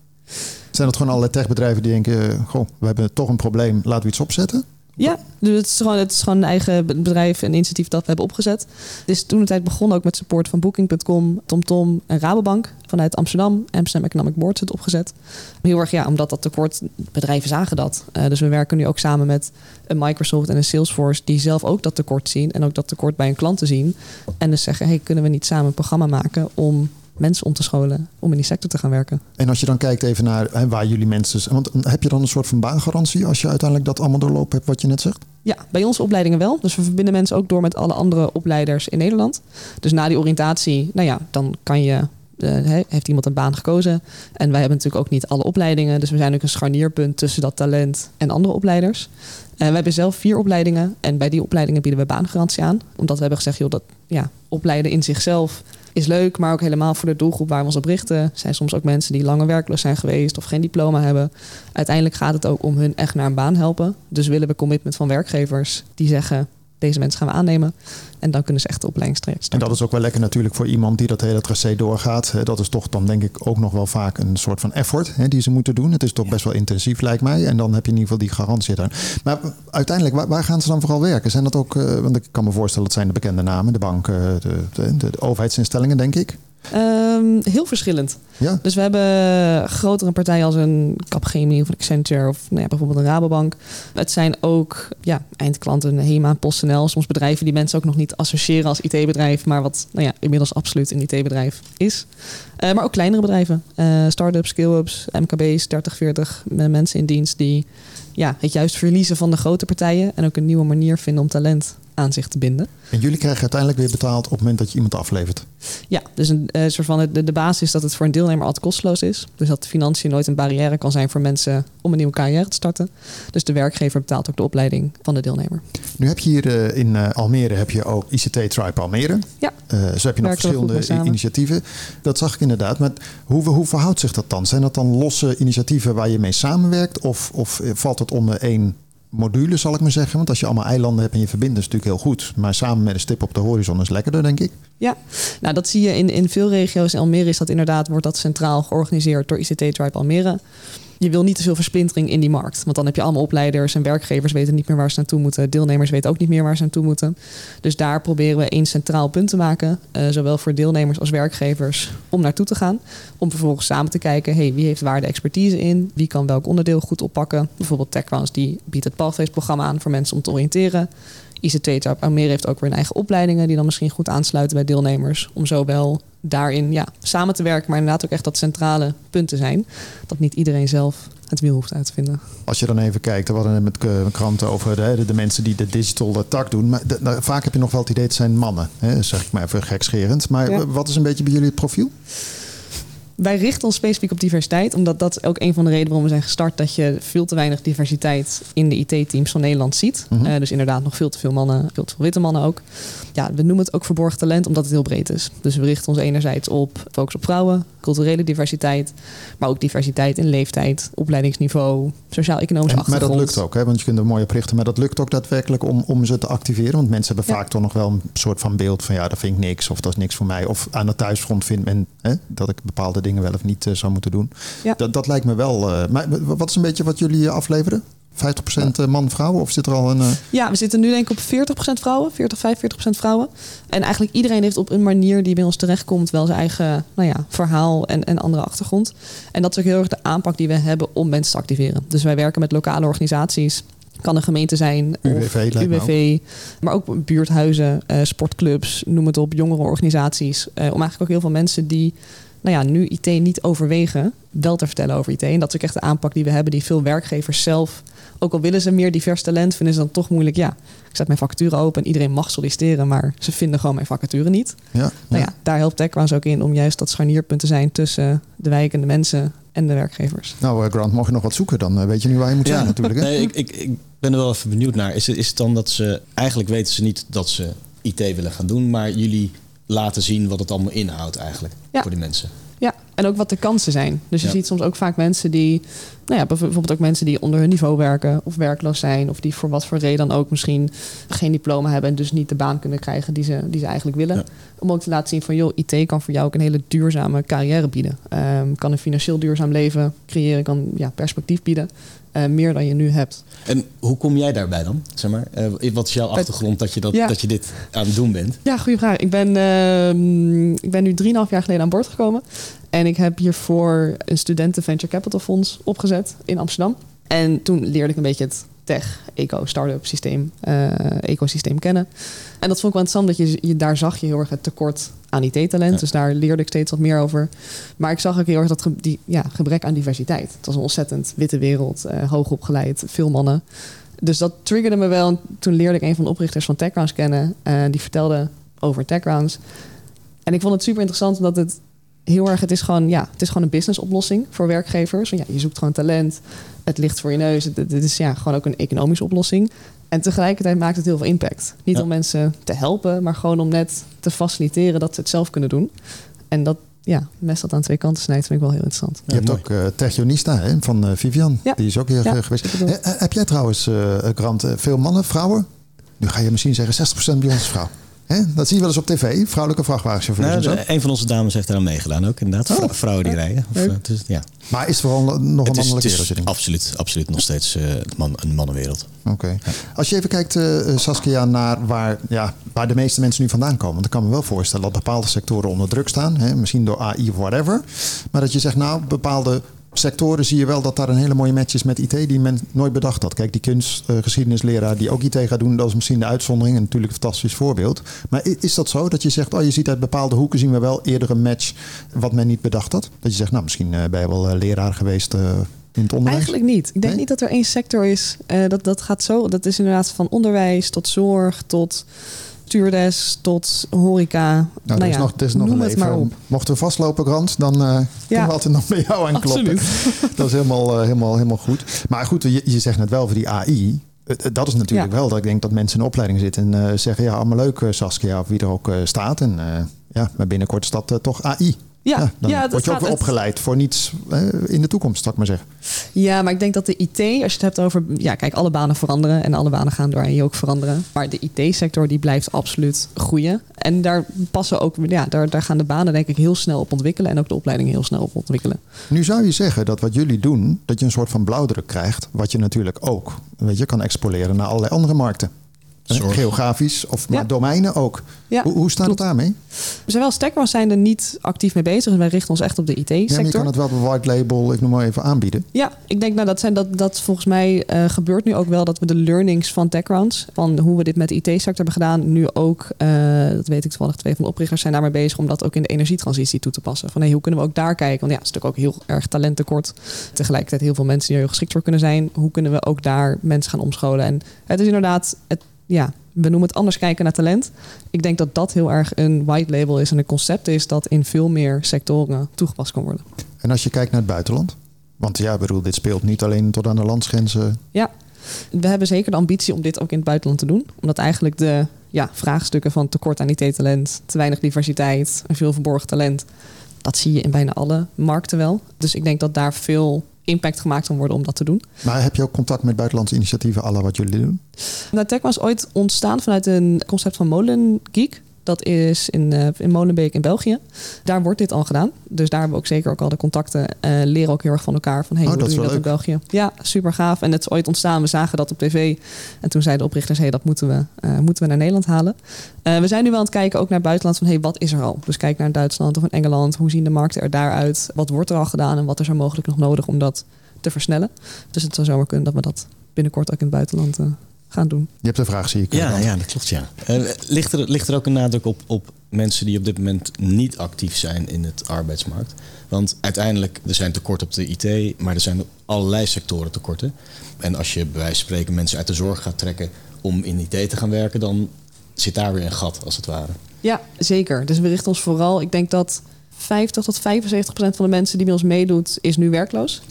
Zijn dat gewoon allerlei techbedrijven die denken, goh, we hebben toch een probleem, laten we iets opzetten? Ja, dus het is gewoon, het is gewoon een eigen bedrijf en initiatief dat we hebben opgezet. Het is toen de tijd begonnen ook met support van Booking.com, TomTom en Rabobank. Vanuit Amsterdam, Amsterdam Economic Board het opgezet. Heel erg ja, omdat dat tekort, bedrijven zagen dat. Uh, dus we werken nu ook samen met een Microsoft en een Salesforce die zelf ook dat tekort zien. En ook dat tekort bij hun klanten zien. En dus zeggen, hey, kunnen we niet samen een programma maken om mensen om te scholen om in die sector te gaan werken. En als je dan kijkt even naar hè, waar jullie mensen... Want heb je dan een soort van baangarantie als je uiteindelijk dat allemaal doorlopen hebt wat je net zegt? Ja, bij onze opleidingen wel. Dus we verbinden mensen ook door met alle andere opleiders in Nederland. Dus na die oriëntatie, nou ja, dan kan je uh, heeft iemand een baan gekozen. En wij hebben natuurlijk ook niet alle opleidingen. Dus we zijn ook een scharnierpunt tussen dat talent en andere opleiders. Uh, we hebben zelf vier opleidingen. En bij die opleidingen bieden we baangarantie aan. Omdat we hebben gezegd, joh, dat ja, opleiden in zichzelf is leuk, maar ook helemaal voor de doelgroep waar we ons op richten. Zijn soms ook mensen die langer werkloos zijn geweest of geen diploma hebben. Uiteindelijk gaat het ook om hun echt naar een baan helpen. Dus willen we commitment van werkgevers die zeggen: deze mensen gaan we aannemen. En dan kunnen ze echt de starten. En dat is ook wel lekker natuurlijk voor iemand die dat hele tracé doorgaat. Dat is toch dan denk ik ook nog wel vaak een soort van effort hè, die ze moeten doen. Het is toch best wel intensief lijkt mij. En dan heb je in ieder geval die garantie daar. Maar uiteindelijk, waar, gaan ze dan vooral werken? Zijn dat ook, eh, want ik kan me voorstellen dat zijn de bekende namen. De banken, de, de, de overheidsinstellingen denk ik. Um, heel verschillend. Ja. Dus we hebben grotere partijen als een Capgemini of een Accenture of nou ja, bijvoorbeeld een Rabobank. Het zijn ook ja, eindklanten, HEMA, PostNL. Soms bedrijven die mensen ook nog niet associëren als IT-bedrijf, maar wat nou ja, inmiddels absoluut een IT-bedrijf is. Uh, maar ook kleinere bedrijven, uh, start-ups, scale-ups, MKB's, 30, 40 mensen in dienst die ja, het juist verliezen van de grote partijen en ook een nieuwe manier vinden om talent aan zich te binden. En jullie krijgen uiteindelijk weer betaald op het moment dat je iemand aflevert. Ja, dus een uh, soort van de, de basis is dat het voor een deelnemer altijd kosteloos is. Dus dat de financiën nooit een barrière kan zijn voor mensen om een nieuwe carrière te starten. Dus de werkgever betaalt ook de opleiding van de deelnemer. Nu heb je hier uh, in uh, Almere heb je ook ICT Tribe Almere. Ja. zo heb je nog verschillende initiatieven. Dat zag ik inderdaad. Maar hoe, hoe verhoudt zich dat dan? Zijn dat dan losse initiatieven waar je mee samenwerkt? Of, of valt het onder één module, zal ik maar zeggen. Want als je allemaal eilanden hebt en je verbindt, is natuurlijk heel goed. Maar samen met een stip op de horizon is lekkerder, denk ik. Ja, nou dat zie je in, in veel regio's. In Almere is dat inderdaad, wordt dat centraal georganiseerd door ICT Tribe Almere je wil niet te veel versplintering in die markt. Want dan heb je allemaal opleiders en werkgevers weten niet meer waar ze naartoe moeten. Deelnemers weten ook niet meer waar ze naartoe moeten. Dus daar proberen we één centraal punt te maken. Uh, zowel voor deelnemers als werkgevers om naartoe te gaan. Om vervolgens samen te kijken, hey, wie heeft waar de expertise in? Wie kan welk onderdeel goed oppakken? Bijvoorbeeld TechRounds die biedt het Pathways programma aan voor mensen om te oriënteren. ICT Almere heeft ook weer een eigen opleidingen die dan misschien goed aansluiten bij deelnemers. Om zo wel daarin ja, samen te werken, maar inderdaad ook echt dat centrale punt te zijn. Dat niet iedereen zelf het wiel hoeft uit te vinden. Als je dan even kijkt, we hadden het met kranten over de, de, mensen die de digital tak doen. Maar de, vaak heb je nog wel het idee, het zijn mannen. Hè, zeg ik maar even gekscherend. Maar wat is een beetje bij jullie het profiel? Wij richten ons specifiek op diversiteit, omdat dat ook een van de redenen waarom we zijn gestart. Dat je veel te weinig diversiteit in de IT-teams van Nederland ziet. Mm dus inderdaad nog veel te veel mannen, veel te veel witte mannen ook. Ja, we noemen het ook verborgen talent, omdat het heel breed is. Dus we richten ons enerzijds op focus op vrouwen, culturele diversiteit, maar ook diversiteit in leeftijd, opleidingsniveau, sociaal-economische achtergrond. Maar dat lukt ook, hè? want je kunt er mooie oprichten, maar dat lukt ook daadwerkelijk om, om ze te activeren. Want mensen hebben vaak toch nog wel een soort van beeld van ja, dat vind ik niks of dat is niks voor mij. Of aan de thuisfront vindt men hè, dat ik bepaalde dingen wel of niet uh, zou moeten doen. Ja. Dat, dat lijkt me wel. Uh, maar wat is een beetje wat jullie afleveren? 50% man-vrouw? Of zit er al een. Uh... Ja, we zitten nu denk ik op 40% vrouwen, 40, 45% vrouwen. En eigenlijk iedereen heeft op een manier die bij ons terechtkomt wel zijn eigen nou ja, verhaal en, en andere achtergrond. En dat is ook heel erg de aanpak die we hebben om mensen te activeren. Dus wij werken met lokale organisaties. Kan een gemeente zijn, UWV, UWV maar ook buurthuizen, uh, sportclubs, noem het op, jongere organisaties. Uh, om eigenlijk ook heel veel mensen die nou ja, nu IT niet overwegen, wel te vertellen over IT. En dat is ook echt de aanpak die we hebben, die veel werkgevers zelf, ook al willen ze meer divers talent, vinden ze dan toch moeilijk. Ja, ik zet mijn vacature open en iedereen mag solliciteren, maar ze vinden gewoon mijn vacature niet. Ja, nou ja, daar helpt TechRounds ook in om juist dat scharnierpunt te zijn tussen de wijkende mensen en de werkgevers. Nou, uh, Grant, mocht je nog wat zoeken, dan uh, weet je nu waar je moet zijn natuurlijk. Hè? Nee, ik, ik, ik ben er wel even benieuwd naar. Is het, is het dan dat ze, eigenlijk weten ze niet dat ze IT willen gaan doen, maar jullie laten zien wat het allemaal inhoudt eigenlijk voor die mensen? Ja, en ook wat de kansen zijn. Dus je ziet soms ook vaak mensen die, nou ja, bijvoorbeeld ook mensen die onder hun niveau werken of werkloos zijn, of die voor wat voor reden dan ook misschien geen diploma hebben en dus niet de baan kunnen krijgen die ze, die ze eigenlijk willen. Om ook te laten zien van, joh, IT kan voor jou ook een hele duurzame carrière bieden. Um, kan een financieel duurzaam leven creëren, kan ja, perspectief bieden. Uh, meer dan je nu hebt. En hoe kom jij daarbij dan? Zeg maar, uh, wat is jouw achtergrond dat je, dat, ja. dat je dit aan het doen bent? Ja, goede vraag. Ik ben, uh, ik ben nu 3,5 jaar geleden aan boord gekomen. En ik heb hiervoor een studenten venture capital fonds opgezet in Amsterdam. En toen leerde ik een beetje het tech, eco, start-up systeem, uh, ecosysteem kennen. En dat vond ik wel interessant, dat je, je daar zag je heel erg het tekort aan IT-talent. Dus daar leerde ik steeds wat meer over. Maar ik zag ook heel erg dat die, ja, gebrek aan diversiteit. Het was een ontzettend witte wereld, uh, hoog opgeleid, veel mannen. Dus dat triggerde me wel. En toen leerde ik een van de oprichters van TechRounds kennen. Uh, die vertelde over TechRounds. En ik vond het super interessant omdat het heel erg, het is gewoon, ja, het is gewoon een business oplossing voor werkgevers. Want ja, je zoekt gewoon talent, het ligt voor je neus. Het, het is ja, gewoon ook een economische oplossing. En tegelijkertijd maakt het heel veel impact. Niet om mensen te helpen, maar gewoon om net te faciliteren dat ze het zelf kunnen doen. En dat, ja, mes dat aan twee kanten snijdt, vind ik wel heel interessant. je hebt ook uh, Techionista hè, van uh, Vivian. Ja. Die is ook hier ja, geweest. heb jij trouwens, uh, Grant, veel mannen, vrouwen? Nu ga je misschien zeggen 60% bij ons is Dat zie je wel eens op tv, vrouwelijke vrachtwagenchauffeurs. Nou, een van onze dames heeft daar aan meegedaan ook, inderdaad. Oh. Vrouwen die rijden. Of, dus, ja. Maar is het vooral nog een mannelijke wereld? Absoluut, absoluut nog steeds uh, man, een mannenwereld. Oké. Als je even kijkt, uh, Saskia, naar waar, ja, waar de meeste mensen nu vandaan komen. Want ik kan me wel voorstellen dat bepaalde sectoren onder druk staan. Hè, misschien door AI of whatever. Maar dat je zegt, nou, bepaalde sectoren zie je wel dat daar een hele mooie match is met IT die men nooit bedacht had. Kijk, die kunstgeschiedenisleraar uh, die ook IT gaat doen, dat is misschien de uitzondering en natuurlijk een fantastisch voorbeeld. Maar is dat zo dat je zegt, oh je ziet uit bepaalde hoeken zien we wel eerder een match wat men niet bedacht had? Dat je zegt, nou misschien uh, ben je wel uh, leraar geweest in het onderwijs? Eigenlijk niet. Ik denk Nee? niet dat er één sector is. eh, dat, dat gaat zo. Dat is inderdaad van onderwijs tot zorg tot stuurdes tot horeca. Nou, nou er is ja, nog, er is nog noem een het maar leven. op. Mochten we vastlopen, Grant, dan eh kunnen we altijd nog bij jou aankloppen. Absoluut. Dat is helemaal, eh, helemaal, helemaal goed. Maar goed, je, je zegt net wel voor die AI. Eh, eh, Dat is natuurlijk Ja. wel dat ik denk dat mensen in de opleiding zitten en eh, zeggen: ja, allemaal leuk, eh, Saskia, of wie er ook eh, staat. En eh, ja, maar binnenkort is dat eh, toch AI. Ja, dan ja, dat word je ook weer opgeleid voor niets in de toekomst, zal ik maar zeggen. Ja, maar ik denk dat de IT, als je het hebt over... Ja, kijk, alle banen veranderen en alle banen gaan door AI ook veranderen. Maar de IT-sector die blijft absoluut groeien. En daar passen ook... Ja, daar, daar gaan de banen denk ik heel snel op ontwikkelen. En ook de opleidingen heel snel op ontwikkelen. Nu zou je zeggen dat wat jullie doen, dat je een soort van blauwdruk krijgt, wat je natuurlijk ook weet je, kan exporteren naar allerlei andere markten. Zorg. Geografisch of maar Ja. domeinen ook. Ja, hoe, hoe staat het daarmee? We zijn wel Stackround zijn er niet actief mee bezig. Dus wij richten ons echt op de Ja, maar je IT-sector. kan het wel op een white label, ik noem maar even, aanbieden. Ja, ik denk nou, dat, zijn, dat, dat volgens mij eh, gebeurt nu ook wel dat we de learnings van TechRounds, van hoe we dit met de IT-sector hebben gedaan, nu ook, eh, dat weet ik toevallig, twee van de oprichters zijn daarmee bezig om dat ook in de energietransitie toe te passen. Van hey, hoe kunnen we ook daar kijken? Want ja, het is natuurlijk ook heel erg talenttekort. Tegelijkertijd heel veel mensen die er heel geschikt voor kunnen zijn. Hoe kunnen we ook daar mensen gaan omscholen? En het is inderdaad, het, ja, we noemen het anders kijken naar talent. Ik denk dat dat heel erg een white label is en een concept is dat in veel meer sectoren toegepast kan worden. En als je kijkt naar het buitenland, want ja, bedoel, dit speelt niet alleen tot aan de landsgrenzen. Ja, we hebben zeker de ambitie om dit ook in het buitenland te doen. Omdat eigenlijk de ja, vraagstukken van tekort aan IT-talent, te weinig diversiteit en veel verborgen talent, dat zie je in bijna alle markten wel. Dus ik denk dat daar veel impact gemaakt kan worden om dat te doen. Maar heb je ook contact met buitenlandse initiatieven, alle wat jullie doen? Nou, Tech was ooit ontstaan vanuit een concept van Molen Geek. Dat is in, eh, in Molenbeek in België. Daar wordt dit al gedaan. Dus daar hebben we ook zeker ook al de contacten. eh, leren ook heel erg van elkaar. Van hey, Oh, hoe dat doen wel dat in België? Ja, super gaaf. En het is ooit ontstaan. We zagen dat op tv. En toen zeiden de oprichters, hey, dat moeten we, eh, moeten we naar Nederland halen. We zijn nu wel aan het kijken ook naar het buitenland. Van hey, wat is er al? Dus kijk naar Duitsland of in Engeland. Hoe zien de markten er daaruit? Wat wordt er al gedaan? En wat is er mogelijk nog nodig om dat te versnellen? Dus het zou zomaar kunnen dat we dat binnenkort ook in het buitenland gaan doen. Je hebt een vraag, zie ik. Ja, Grant. ja, dat klopt, ja. Eh, ligt, er, ligt er ook een nadruk op, op mensen die op dit moment niet actief zijn in het arbeidsmarkt? Want uiteindelijk, er zijn tekorten op de IT, maar er zijn op allerlei sectoren tekorten. En als je bij wijze van spreken mensen uit de zorg gaat trekken om in IT te gaan werken, dan zit daar weer een gat, als het ware. Ja, zeker. Dus we richten ons vooral. Ik denk dat 50 tot 75 procent van de mensen die bij ons meedoet, is nu werkloos.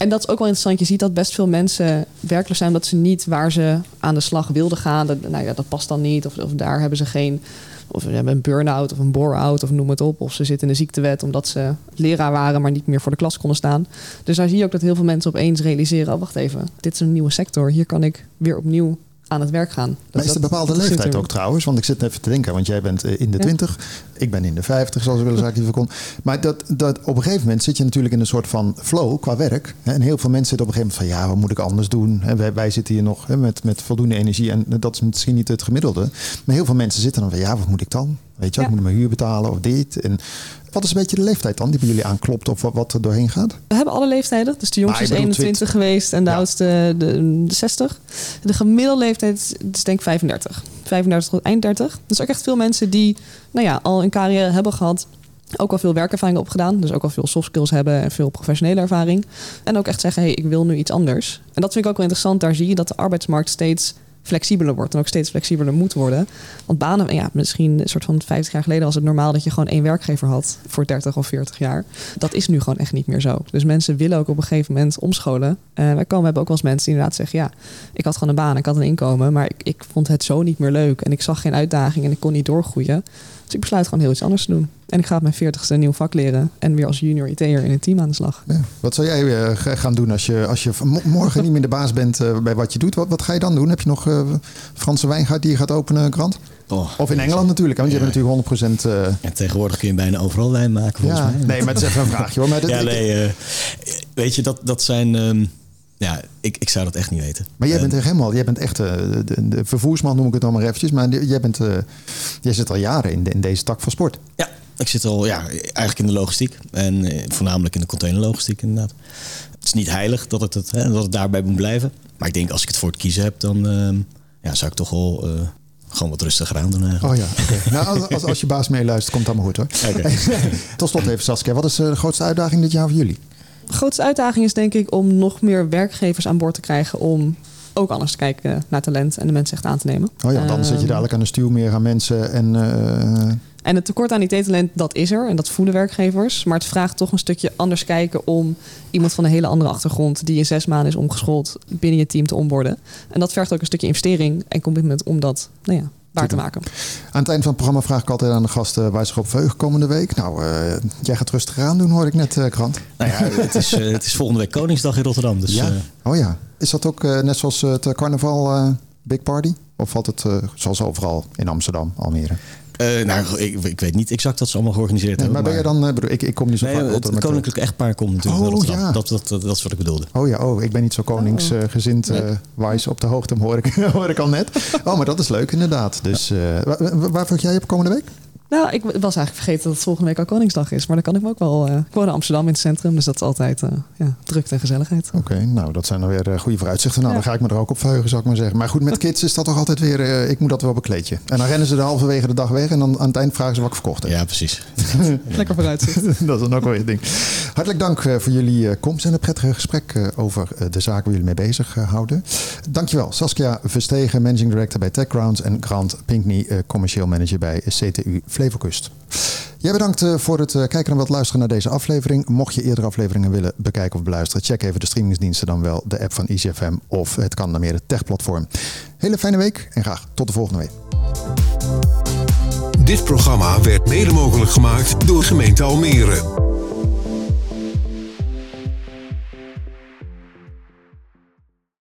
En dat is ook wel interessant. Je ziet dat best veel mensen werkloos zijn omdat ze niet waar ze aan de slag wilden gaan. Dat, nou ja, dat past dan niet. Of, of daar hebben ze geen. Of ze hebben een burn-out of een bore-out of noem het op. Of ze zitten in de ziektewet omdat ze leraar waren, maar niet meer voor de klas konden staan. Dus daar zie je ook dat heel veel mensen opeens realiseren: oh, wacht even, dit is een nieuwe sector. Hier kan ik weer opnieuw aan het werk gaan. Maar is er een bepaalde leeftijd ook trouwens? Want ik zit even te denken, want jij bent eh, in de Ja. 20, ik ben in de 50, zoals we willen zeggen, die kon. Maar dat, dat, op een gegeven moment zit je natuurlijk in een soort van flow qua werk. En heel veel mensen zitten op een gegeven moment van, ja, wat moet ik anders doen? En wij, wij zitten hier nog met, met voldoende energie en dat is misschien niet het gemiddelde. Maar heel veel mensen zitten dan van, ja, wat moet ik dan? Weet je, Ja. ik moet mijn huur betalen of dit. En wat is een beetje de leeftijd dan die bij jullie aanklopt of wat, er doorheen gaat? We hebben alle leeftijden. Dus de jongste is ik bedoel 21 geweest en de Ja. oudste de, de 60. De gemiddelde leeftijd is, denk ik 35. 35 tot eind 30. Dus ook echt veel mensen die nou ja, al een carrière hebben gehad. Ook wel veel werkervaring opgedaan. Dus ook wel veel soft skills hebben en veel professionele ervaring. En ook echt zeggen, hey, ik wil nu iets anders. En dat vind ik ook wel interessant. Daar zie je dat de arbeidsmarkt steeds flexibeler wordt. En ook steeds flexibeler moet worden. Want banen, ja, misschien een soort van 50 jaar geleden was het normaal dat je gewoon één werkgever had voor 30 of 40 jaar. Dat is nu gewoon echt niet meer zo. Dus mensen willen ook op een gegeven moment omscholen. Eh wij komen, hebben ook wel eens mensen die inderdaad zeggen, ja, ik had gewoon een baan, ik had een inkomen, maar ik, ik vond het zo niet meer leuk. En ik zag geen uitdaging en ik kon niet doorgroeien. Dus ik besluit gewoon heel iets anders te doen. En ik ga op mijn 40ste een nieuw vak leren en weer als junior IT'er in een team aan de slag. Ja. Wat zou jij eh, gaan doen als je, als je mo- morgen niet meer de baas bent eh, bij wat je doet? Wat, wat ga je dan doen? Heb je nog eh, Franse wijngaard die je gaat openen, Grant? Oh, Of in Engeland natuurlijk, want je Ja. bent natuurlijk 100%... eh, En tegenwoordig kun je bijna overal wijn maken, volgens ja, mij. nee, maar het is even een vraagje hoor. Maar, dat- ja, nee, weet je, dat, dat zijn... ehm, ja, ik, ik zou dat echt niet weten. maar jij bent Ehm, er helemaal, jij bent echt eh, de, de vervoersman, noem ik het dan maar eventjes. Maar jij, bent, eh, jij zit al jaren in, de- in deze tak van sport. Ja, ik zit al ja, eigenlijk in de logistiek. En eh, voornamelijk in de containerlogistiek inderdaad. Het is niet heilig dat het, het, hè, dat het daarbij moet blijven. Maar ik denk als ik het voor het kiezen heb, dan ehm, ja, zou ik toch wel eh, gewoon wat rustiger aan doen eigenlijk. Oh ja, oké. nou, als- als, je baas meeluistert, komt het allemaal goed hoor. Tot slot even Saskia, wat is eh, de grootste uitdaging dit jaar voor jullie? Grootste uitdaging is denk ik om nog meer werkgevers aan boord te krijgen om ook anders te kijken naar talent en de mensen echt aan te nemen. Oh ja, dan zit je Ehm, dadelijk aan de stuur meer aan mensen en... eh, En het tekort aan IT-talent, dat is er en dat voelen werkgevers. Maar het vraagt toch een stukje anders kijken om iemand van een hele andere achtergrond, die in zes maanden is omgeschoold, binnen je team te onboorden. En dat vergt ook een stukje investering en commitment om dat nou ja, waar te maken. Aan het eind van het programma vraag ik altijd aan de gasten waar ze op komende week. Nou, eh, jij gaat rustig aan doen, hoorde ik net, eh, Krant. Nou ja, het is, eh, het is volgende week Koningsdag in Rotterdam. Dus, ja. Oh ja. Is dat ook net zoals het carnaval eh, Big Party? Of valt het zoals overal in Amsterdam, Almere? Eh, nou, ik, ik weet niet exact wat ze allemaal georganiseerd Nee, maar hebben. ben je dan... eh, bedoel, ik, ik kom niet zo Nee, vaak het Rotterdam, maar- koninklijk echtpaar komt natuurlijk Oh, Rotterdam. ja. Dat, dat, dat, dat is wat ik bedoelde. Oh ja, oh, ik ben niet zo koningsgezind Nee. eh wise op de hoogte, hoor ik, hoor ik al net. Oh, maar dat is leuk inderdaad. Dus eh, waar, waar, jij op komende week? Nou, ik was eigenlijk vergeten dat het volgende week al Koningsdag is. Maar dan kan ik me ook wel... eh, ik woon in Amsterdam in het centrum, dus dat is altijd eh ja, drukte en gezelligheid. Oké, nou dat zijn dan weer eh, goede vooruitzichten. Nou, Ja. dan ga ik me er ook op verheugen, zou ik maar zeggen. Maar goed, met kids is dat toch altijd weer, eh, ik moet dat wel bekleedje. En dan rennen ze de halverwege de dag weg en dan aan het eind vragen ze wat ik verkocht heb. Ja, precies. Lekker vooruitzicht. dat is dan ook wel je ding. Hartelijk dank voor jullie komst en het prettige gesprek over de zaken waar jullie mee bezig houden. Dankjewel Saskia Verstegen, Managing Director bij TechGrounds en Grant Pinkney, commercieel manager bij CTU Flevokust. Jij bedankt eh, voor het eh, kijken en wat luisteren naar deze aflevering. Mocht je eerdere afleveringen willen bekijken of beluisteren, check even de streamingsdiensten dan wel de app van EasyFM of het kan dan meer het techplatform. Hele fijne week en graag tot de volgende week. Dit programma werd mede mogelijk gemaakt door gemeente Almere.